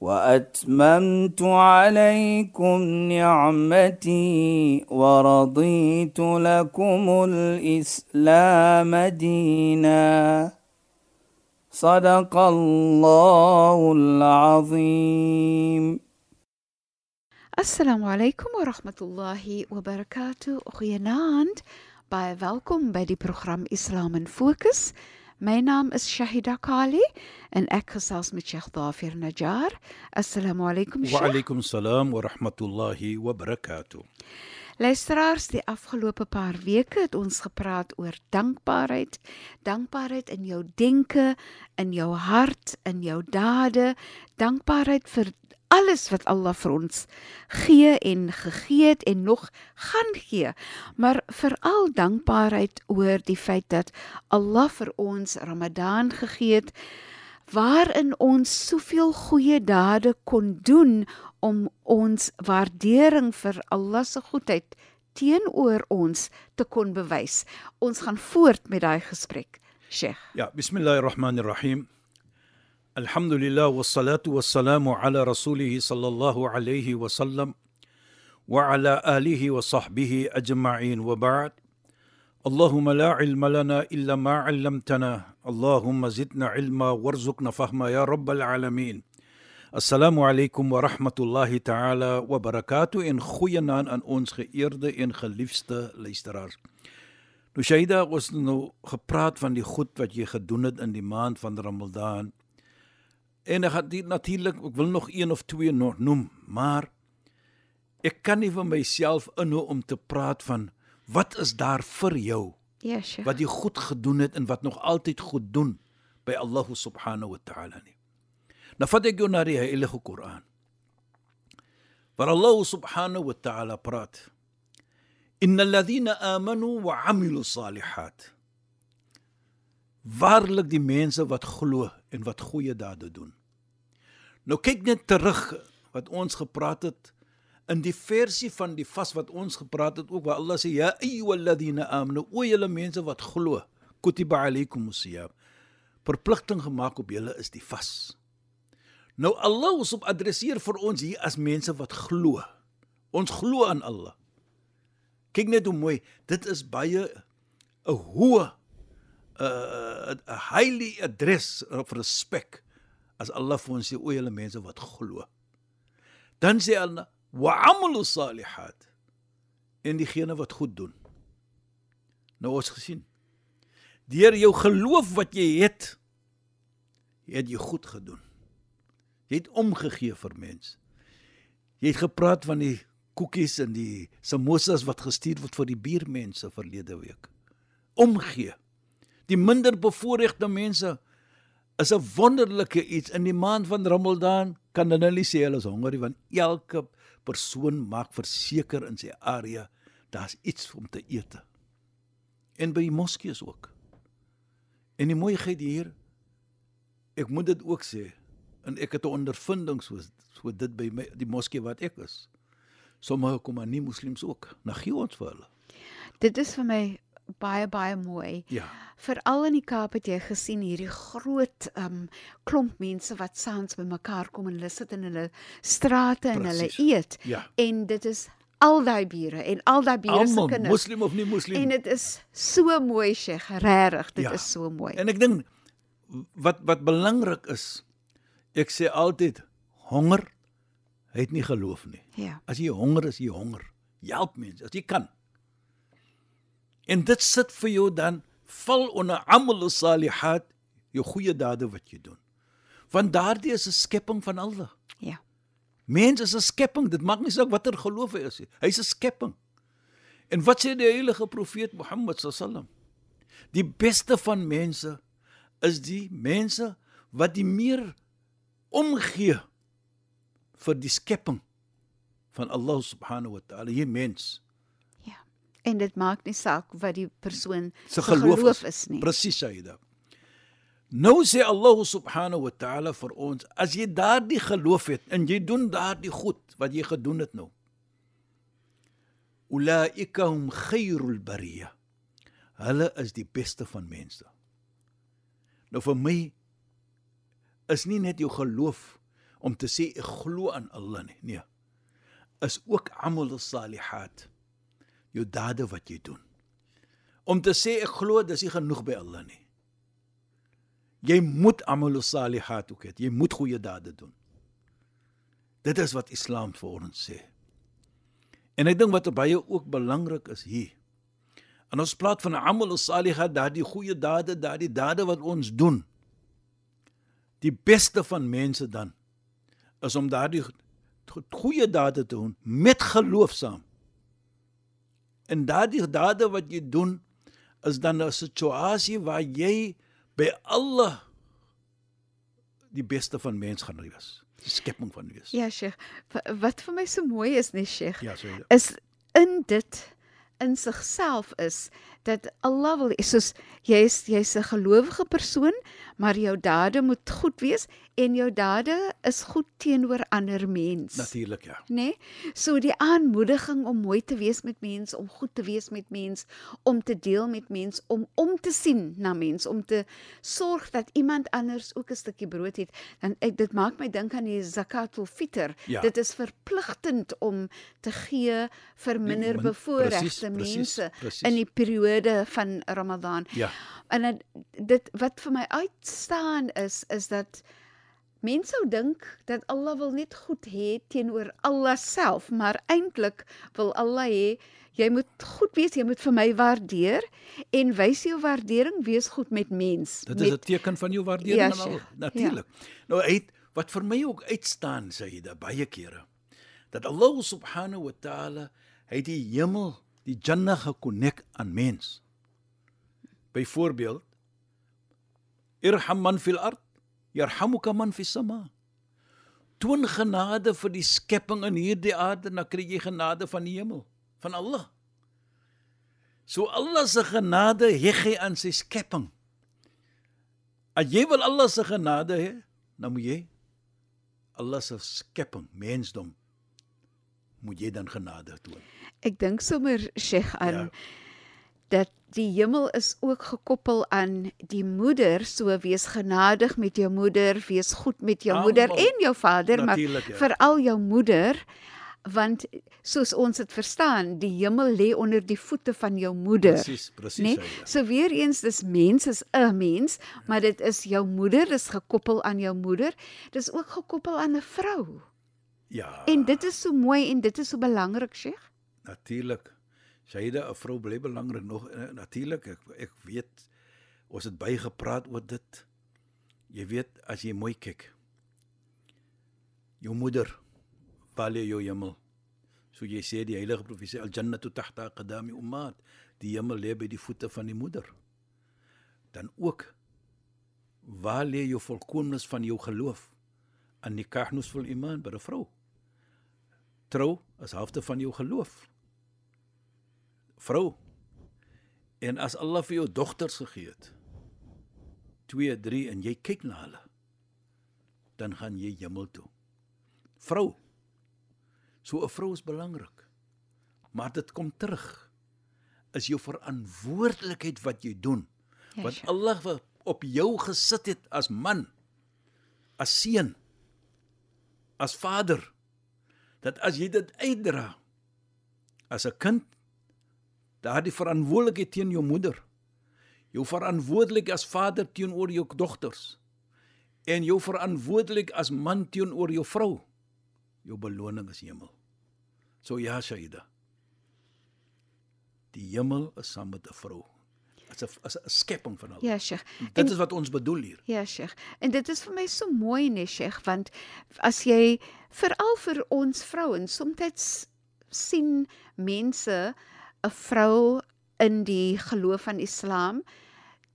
وأتممت عليكم نعمتي ورضيت لكم الإسلام دينا. صدق الله العظيم. السلام عليكم ورحمة الله وبركاته. أخي ناند باي فالكم بدي برنامج إسلام فوكس My naam is Shahida Kali en ek gesels met Sheikh Dafir Najjar. Assalamu alaykum Sheikh. Wa alaykum salaam wa rahmatullahi wa barakatuh. Luisteraars, die afgelope paar weke het ons gepraat oor dankbaarheid. Dankbaarheid in jou denke, in jou hart, in jou dade. Dankbaarheid vir alles wat Allah vir ons gee en gegee het en nog gaan gee. Maar veral dankbaarheid oor die feit dat Allah vir ons Ramadan gegee het waarin ons soveel goeie dade kon doen om ons waardering vir Allah se goedheid teenoor ons te kon bewys. Ons gaan voort met daai gesprek. Sheikh. Ja, bismillahirrahmanirrahim. Alhamdulillah wassalatu الحمد لله والصلاة والسلام على رسوله صلى الله عليه وسلم وعلى آله وصحبه أجمعين وبعد اللهم لا علم لنا إلا ما علمتنا اللهم زدنا علما وارزقنا فهما يا رب العالمين السلام عليكم ورحمة الله تعالى وبركاته إن خوينا أن أنس خيرد إن خلفت لإسترار نشاهد أغسطنو خبرات فان دي خطوة جي خدونت أن دي ماند فان رمضان En ek het natuurlik, ek wil nog een of twee nog noem, maar ek kan nie vir myself inhou om te praat van wat is daar vir jou? Ja, Sheikh. Wat jy goed gedoen het en wat nog altyd goed doen by Allah subhanahu wa ta'ala nie. Nou vat ek jou na die Heilige Koran. Waar Allah subhanahu wa ta'ala praat. Innal ladhina amanu wa 'amilu salihat. Waarlik die mense wat glo en wat goeie dade doen. Nou kyk net terug wat ons gepraat het in die versie van die vas wat ons gepraat het ook waar Allah sê ya ayyuhalladhina amanu o julle mense wat glo kutiba alaykumus siyam verpligting gemaak op julle is die vas Nou Allah op adresseer vir ons hier as mense wat glo. Ons glo aan Allah. Kyk net hoe mooi, dit is baie 'n hoë 'n highly adres of respek as Allah vir ons sê o julle mense wat glo. Dan sê Allah wa amalu salihat en diegene wat goed doen. Nou ons gesien. Deur jou geloof wat jy het, het jy goed gedoen. Jy het omgegee vir mens. Jy het gepraat van die koekies en die samosas wat gestuur word vir die buurmense verlede week. Omgee. Die minder bevoorregte mense is 'n wonderlike iets in die maand van Ramadan kan hulle nie sê hulle is honger nie want elke persoon maak verseker in sy area daar's iets om te eet. En by die moskeeë ook. En die mooiheid hier ek moet dit ook sê en ek het 'n ondervinding so so dit by my die moskee wat ek is. Sommige kom maar nie moslems ook. Nou gee ons vir hulle. Dit is vir my baie baie mooi. Ja. Veral in die Kaap het jy gesien hierdie groot um klomp mense wat saans bymekaar kom en hulle sit in hulle strate en Precies. hulle eet. Ja. En dit is al daai bure en al daai bure se kinders. moslim of nie moslim. En dit is so mooi, Sheikh, regtig, dit Ja. is so mooi. En ek dink wat wat belangrik is, ek sê altyd honger het nie geloof nie. ja. As jy honger is, jy honger. Help mense as jy kan. En dit sit vir jou dan val onder amal salihat, jou goeie dade wat jy doen. Want daardie is 'n skepping van Allah. Ja. Mens is 'n skepping, dit maak nie saak watter geloof hy is nie. Hy's 'n skepping. En wat sê die heilige profeet Mohammed sallam? Die beste van mense is die mense wat die meer omgee vir die skepping van Allah subhanahu wa ta'ala, jy mens. En dit maak nie saak wat die persoon Se geloof, geloof is, is nie. Presies Saida. Nou sê Allah subhanahu wa ta'ala vir ons, as jy daardie geloof het en jy doen daardie goed wat jy gedoen het nou. Ulaika hum khairul bariya. Hulle is die beste van mense. Nou vir my is nie net jou geloof om te sê ek glo aan Allah nie. Nee. Is ook amal salihat. Jou dade wat jy doen. Om te sê ek glo dis nie genoeg by Allah nie. Jy moet amal salihat ook hê. Jy moet goeie dade doen. Dit is wat Islam vir ons sê. En ek dink wat baie ook belangrik is hier. En ons praat van amal salihat, daardie goeie dade, daardie dade wat ons doen. Die beste van mense dan is om daardie goeie dade te doen met geloof saam. En daardie dade wat jy doen is dan 'n situasie waar jy by Allah die beste van mens gaan wees. Die skepping van wees. Ja, Sheikh. wa- Wat vir my so mooi is, nee, Sheikh, Ja, so is in dit in sigself is dat Allah wil soos jy's jy's 'n gelowige persoon, maar jou dade moet goed wees en jou dade is goed teenoor ander mens. Natuurlik ja. Nê? Nee? So die aanmoediging om mooi te wees met mense, om goed te wees met mense, om te deel met mense, om om te sien na mense, om te sorg dat iemand anders ook 'n stukkie brood het. Dan ek dit maak my dink aan die zakatul fitr. Ja. Dit is verpligtend om te gee vir minder min- bevoorregte precies, precies, mense precies. in die periode van Ramadan. Ja. En dit, dit wat vir my uitstaan is is dat mense sou dink dat Allah wil net goed hê teenoor Allah self, maar eintlik wil Allah hê jy moet goed wees, jy moet vir my waardeer en wys jou waardering, wees goed met mens. Dit is 'n teken van jou waardering Ja, aan Sheikh. al. Natuurlik. Nou uit wat vir my ook uitstaan sê jy baie kere dat Allah subhanahu wa ta'ala hy die hemel, die Jannah gekonnek aan mens. Byvoorbeeld Irham man fil ard yarhamuka man fis sama. Toon genade vir die skepping in hierdie aarde, dan kry jy genade van die hemel, van Allah. So Allah se genade heg hy aan sy skepping. As jy wil Allah se genade hê, dan moet jy Allah se skepping, mensdom moet jy dan genade toon. ek dink sommer Sheikh aan Ja. dat die hemel is ook gekoppel aan die moeder, so wees genadig met jou moeder, wees goed met jou moeder Almal. en jou vader, maar Natuurlijk, ja. veral jou moeder want soos ons dit verstaan, die hemel lê onder die voete van jou moeder. Presies, presies. Nee, Aida. so weer eens dis mens is 'n mens, maar dit is jou moeder, dis gekoppel aan jou moeder. Dis ook gekoppel aan 'n vrou. Ja. En dit is so mooi en dit is so belangrik, Sheikh. Natuurlik. Syde 'n vrou bly belangrik nog eh, natuurlik ek ek weet ons het baie gepraat oor dit. Jy weet as jy mooi kyk. Jou moeder lê jou hemel? So jy sê die heilige profesie al jannatu tahta qadami ummat. Die hemel lê by die voete van die moeder. Dan ook waar lê jou volkomens van jou geloof? An nikah nusful iman by 'n vrou. Trou is helfte van jou geloof vrou. En as Allah vir jou dogters gegee het, 2, 3 en jy kyk na hulle, dan gaan jy hemel toe. Vrou. So 'n vrou is belangrik. Maar dit kom terug. Is jou verantwoordelikheid wat jy doen. Ja, wat. Allah op jou gesit het as man, as seun, as vader, dat as jy dit uitdra as 'n kind daardie verantwoordelikheid teen jou moeder. Jou verantwoordelik as vader teenoor jou dogters en jou verantwoordelik as man teenoor jou vrou. Jou beloning is hemel. So ja, Shaida. Die hemel is saam met 'n vrou. As 'n as 'n skepping van Allah. Ja, Sheikh. Dit is wat ons bedoel hier. Ja, Sheikh. En dit is vir my so mooi, nee, Sheikh, want as jy veral vir ons vrouens soms sien mense 'n vrou in die geloof van Islam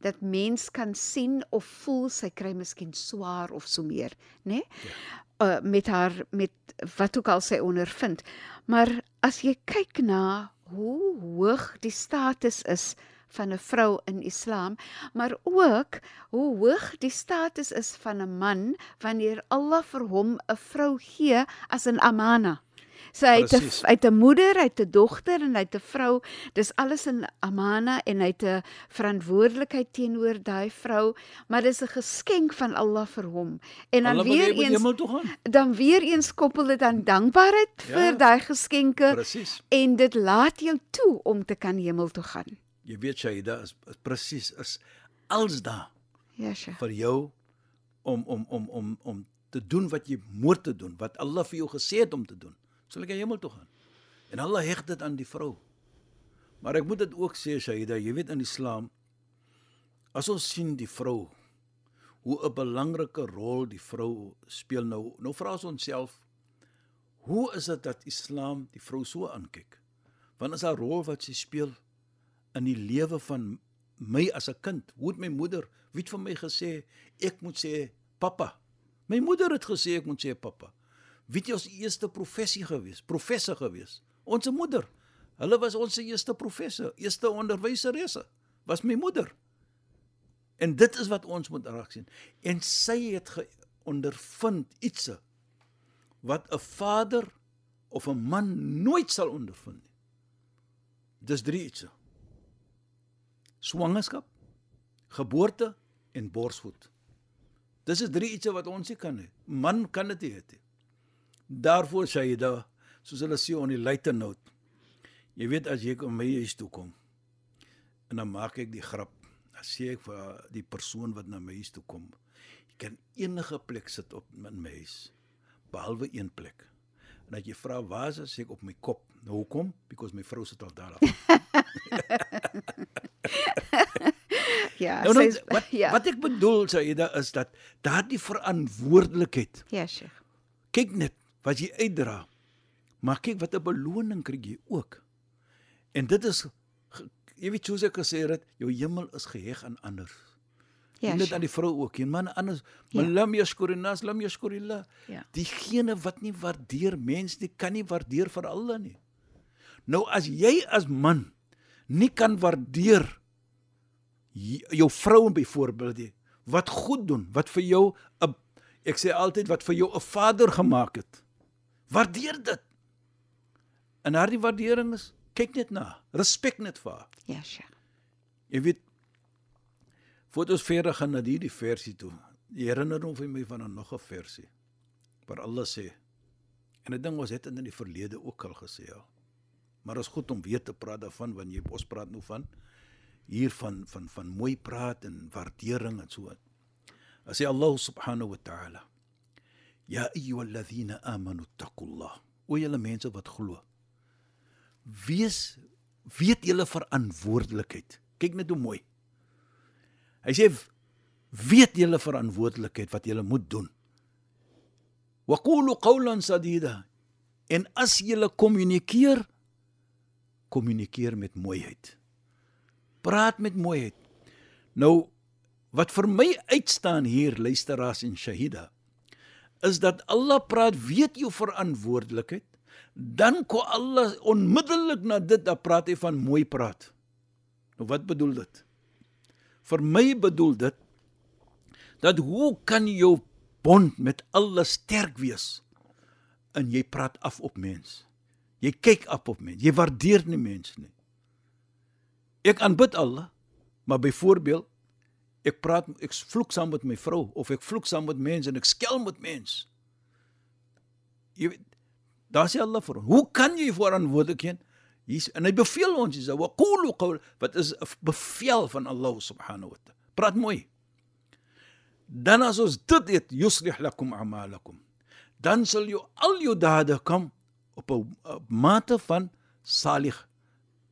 dat mens kan sien of voel sy kry miskien swaar of so meer, né? Nee? Ja. uh, met haar met wat ook al sy ondervind. Maar as jy kyk na hoe hoog die status is van 'n vrou in Islam, maar ook hoe hoog die status is van 'n man wanneer Allah vir hom 'n vrou gee as 'n amana. So hy het 'n Presies. hy het 'n moeder, hy het 'n dogter en hy het 'n vrou. Dis alles in amana en hy het 'n verantwoordelikheid teenoor daai vrou, maar dis 'n geskenk van Allah vir hom. En dan Allah weer eens dan weer eens koppel dit aan dankbaarheid Ja. vir daai geskenke Presies. en dit laat jou toe om te kan hemel toe gaan. Jy weet Shaida is, is presies is als daar Ja, sja. vir jou om om om om om te doen wat jy moet te doen, wat Allah vir jou gesê het om te doen. Sal ek hemel toe gaan. En Allah heg dit aan die vrou. Maar ek moet dit ook sê Shaida, jy weet in Islam as ons sien die vrou hoe 'n belangrike rol die vrou speel nou. Nou vra ons onsself hoe is dit dat Islam die vrou so aankyk? Want is haar rol wat sy speel in die lewe van my as 'n kind. Hoe het my moeder, wie het vir my gesê ek moet sê pappa? My moeder het gesê ek moet sê pappa. Wie het ons eerste professie gewees? Professor gewees. Ons moeder. Hulle was ons eerste professor, eerste onderwyseresse. Was my moeder. En dit is wat ons moet raak sien. En sy het ondervind iets wat 'n vader of 'n man nooit sal ondervind nie. Dis drie ietsie swangerskap, geboorte en borsvoed. Dis is drie ietsie wat ons nie kan hê. Man kan dit nie hê nie. Daarvoor sê jy daar, soos hulle sê on die later note. Jy weet as jy kom my huis toe kom en dan maak ek die grap. Dan sê ek vir die persoon wat na my huis toe kom, jy kan enige plek sit op in my huis behalwe een plek. En as jy vra waar is dit, sê ek op my kop. Nou hoekom? Because my vrou sit al daar. Ja, Nou, nou, sy's- wat ja. wat ek bedoel Saida is dat daardie verantwoordelikheid. Ja, Sheikh. Kyk net wat jy uitdra. Maar kyk wat 'n beloning kry jy ook. En dit is jy weet soos ek gesê het, jou hemel is geheg aan ander. Ja, net Sheikh. aan die vrou ook. En man anders, Ja. ja. lam yashkurinas, lam yashkurillah. Ja. Diegene wat nie waardeer mens nie, kan nie waardeer vir Allah nie. Nou as jy as man nie kan waardeer jou vrou byvoorbeeld nie, wat goed doen, wat vir jou 'n ek sê altyd wat vir jou 'n vader gemaak het. Waardeer dit. En haar die waardering is kyk net na, respek net vir haar. Ja, Sheikh. Jy weet voordat ons verder gaan na hierdie versie toe. Herinner hom vir my van 'n nog 'n versie waar Allah sê en ek dink ons het in die verlede ook al gesê al. Maar is goed om weer te praat daarvan want jy ons praat nou van hier van van van mooi praat en waardering en so. As sê Allah subhanahu wa ta'ala Ya ayyuhalladhina amanu taqullah. O julle mense wat glo. Wees weet julle verantwoordelikheid. Kyk net hoe mooi. Hy sê weet julle verantwoordelikheid wat julle moet doen. Wa qulu qawlan sadida. En as julle kommunikeer, kommunikeer met mooiheid. Praat met mooiheid. Nou wat vir my uitstaan hier luisteraars en shahida is dat Allah praat weet jou verantwoordelikheid dan kom Allah onmiddellik na dit dan praat hy van mooi praat. Nou wat bedoel dit? Vir my bedoel dit dat hoe kan jou bond met Allah sterk wees en jy praat af op mens. Jy kyk af op mens. Jy waardeer nie mens nie. Ek aanbid Allah, maar byvoorbeeld ek praat ek vloek saam met my vrou of ek vloek saam met mense en ek skel met mense. Jy weet daar sê Allah vir ons, hoe kan jy verantwoordelik Hier's en hy beveel ons dis wa qulu qawl wat is 'n bevel van Allah subhanahu wa ta'ala. Praat mooi. Dan as ons dit het yuslih lakum a'malakum. Dan sal jou al jou dade kom op 'n mate van salig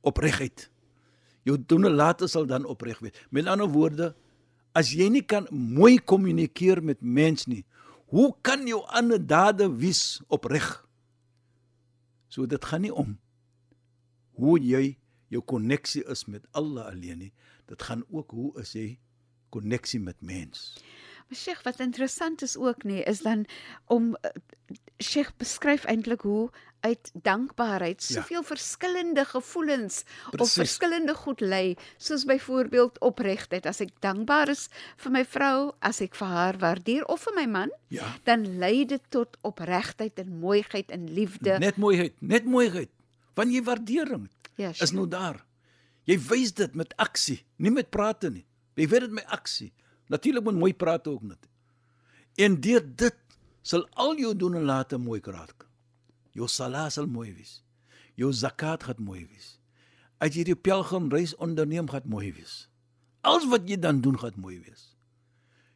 opregheid. Jou doene later sal dan opreg wees. Met ander woorde, as jy nie kan mooi kommunikeer met mens nie, hoe kan jou ander dade wees opreg? So dit gaan nie om hoe jy jou koneksie is met Allah alleen nie. Dit gaan ook hoe is jy koneksie met mens. Maar Sheikh, wat interessant is ook nie, is dan om uh, Sheikh beskryf eintlik hoe uit dankbaarheid Ja. soveel verskillende gevoelens of Presies. verskillende goed lê, soos byvoorbeeld opregtheid. As ek dankbaar is vir my vrou, as ek vir haar waardeer of vir my man, Ja. dan lei dit tot opregtheid en mooiheid en liefde. Net mooiheid, net mooiheid. Want jy waardering Ja, is nou daar. Jy wys dit met aksie, nie met prate nie. Jy weet dit met aksie. Natuurlik moet mooi praat ook net. En deur dit sal al jou doen en late mooi raak. Jou salat sal mooi wees. Jou zakat gaan mooi wees. As jy die pelgrimreis onderneem gaan mooi wees. Alles wat jy dan doen gaan mooi wees.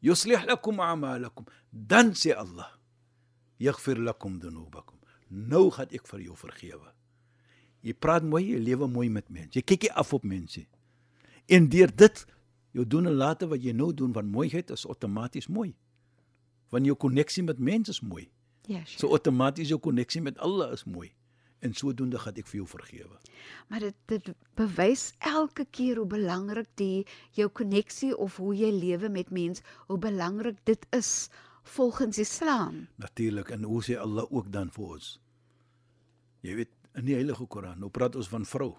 Yuslih lakum a'malakum. Dan sê Allah, yaghfir lakum dhunubakum. Nou gaan ek vir jou vergewe. Jy praat mooi, jy lewe mooi met mense. Jy kyk nie af op mense. En deur dit jou doen en late wat jy nou doen van mooiheid is outomaties mooi. Want jou koneksie met mense is mooi. Ja, Sheikh. So outomaties jou koneksie met Allah is mooi. En sodoende gaan ek vir jou vergewe. Maar dit dit bewys elke keer hoe belangrik die jou koneksie of hoe jy lewe met mens, hoe belangrik dit is volgens Islam. Natuurlik en hoe sê Allah ook dan vir ons? Jy weet in die Heilige Koran, nou praat ons van vrou.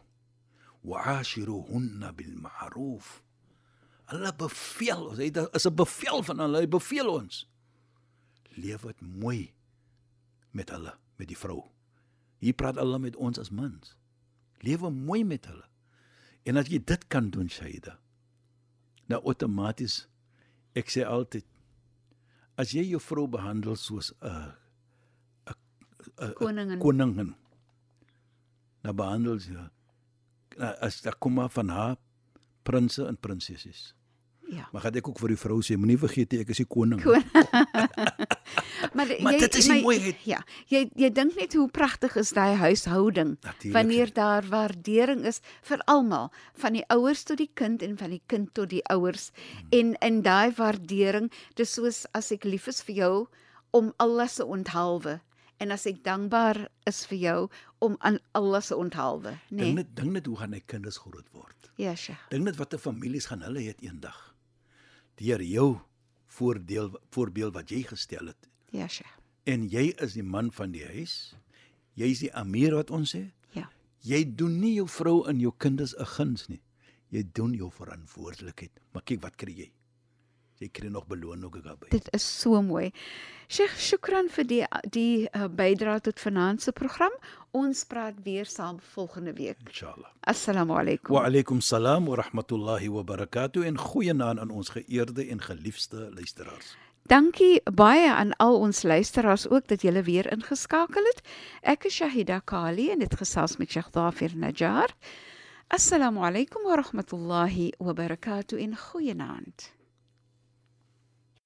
Wa'ashiruhunna bil ma'ruf. Allah beveel ons, hy dit is 'n bevel van Allah, hy beveel ons. Leef dit mooi met hulle, met die vrou. Hier praat Allah met ons as mans. Lewe mooi met hulle. En as jy dit kan doen, Shaida, nou outomaties ek sê altyd as jy jou vrou behandel soos 'n 'n Koningin. koningin dan behandel jy nou, as daar kom maar van haar prinses en prinsessies. Ja. Maar gaan ek ook vir die vrou sê, moenie vergeet nie, ek is die koning. Kon- maar Maar dit is die mooiheid. Ja, jy jy dink net hoe pragtig is daai huishouding Natuurlijk. wanneer daar waardering is vir almal, van die ouers tot die kind en van die kind tot die ouers. Hmm. En in daai waardering, dis soos as ek lief is vir jou om Allah se onthaalwe en as ek dankbaar is vir jou om aan Allah se onthaalwe, nê? Dink Nee? net dink net hoe gaan hy kinders groot word. Ja, Sheikh. Dink net watter families gaan hulle hê eendag. Deur jou voordeel voorbeeld wat jy gestel het. Ja, Sheikh. En jy is die man van die huis. Jy is die amir wat ons sê. Ja. Jy doen nie jou vrou en jou kinders 'n guns nie. Jy doen jou verantwoordelikheid. Maar kyk wat kry jy? Jy kry nog beloning ook daarbey. Dit is so mooi. Sheikh, shukran vir die die uh, bydrae tot se program. Ons praat weer saam volgende week. Inshallah. Assalamu alaykum. Wa alaykum salaam wa rahmatullahi wa barakatuh en goeienaand aan ons geëerde en geliefde luisteraars. Dankie baie aan al ons luisteraars ook dat julle weer ingeskakel het. Ek is Shahida Kali en dit gesels met Sheikh Dafir Najjar. Assalamu alaykum wa rahmatullahi wa barakatuh en goeienaand.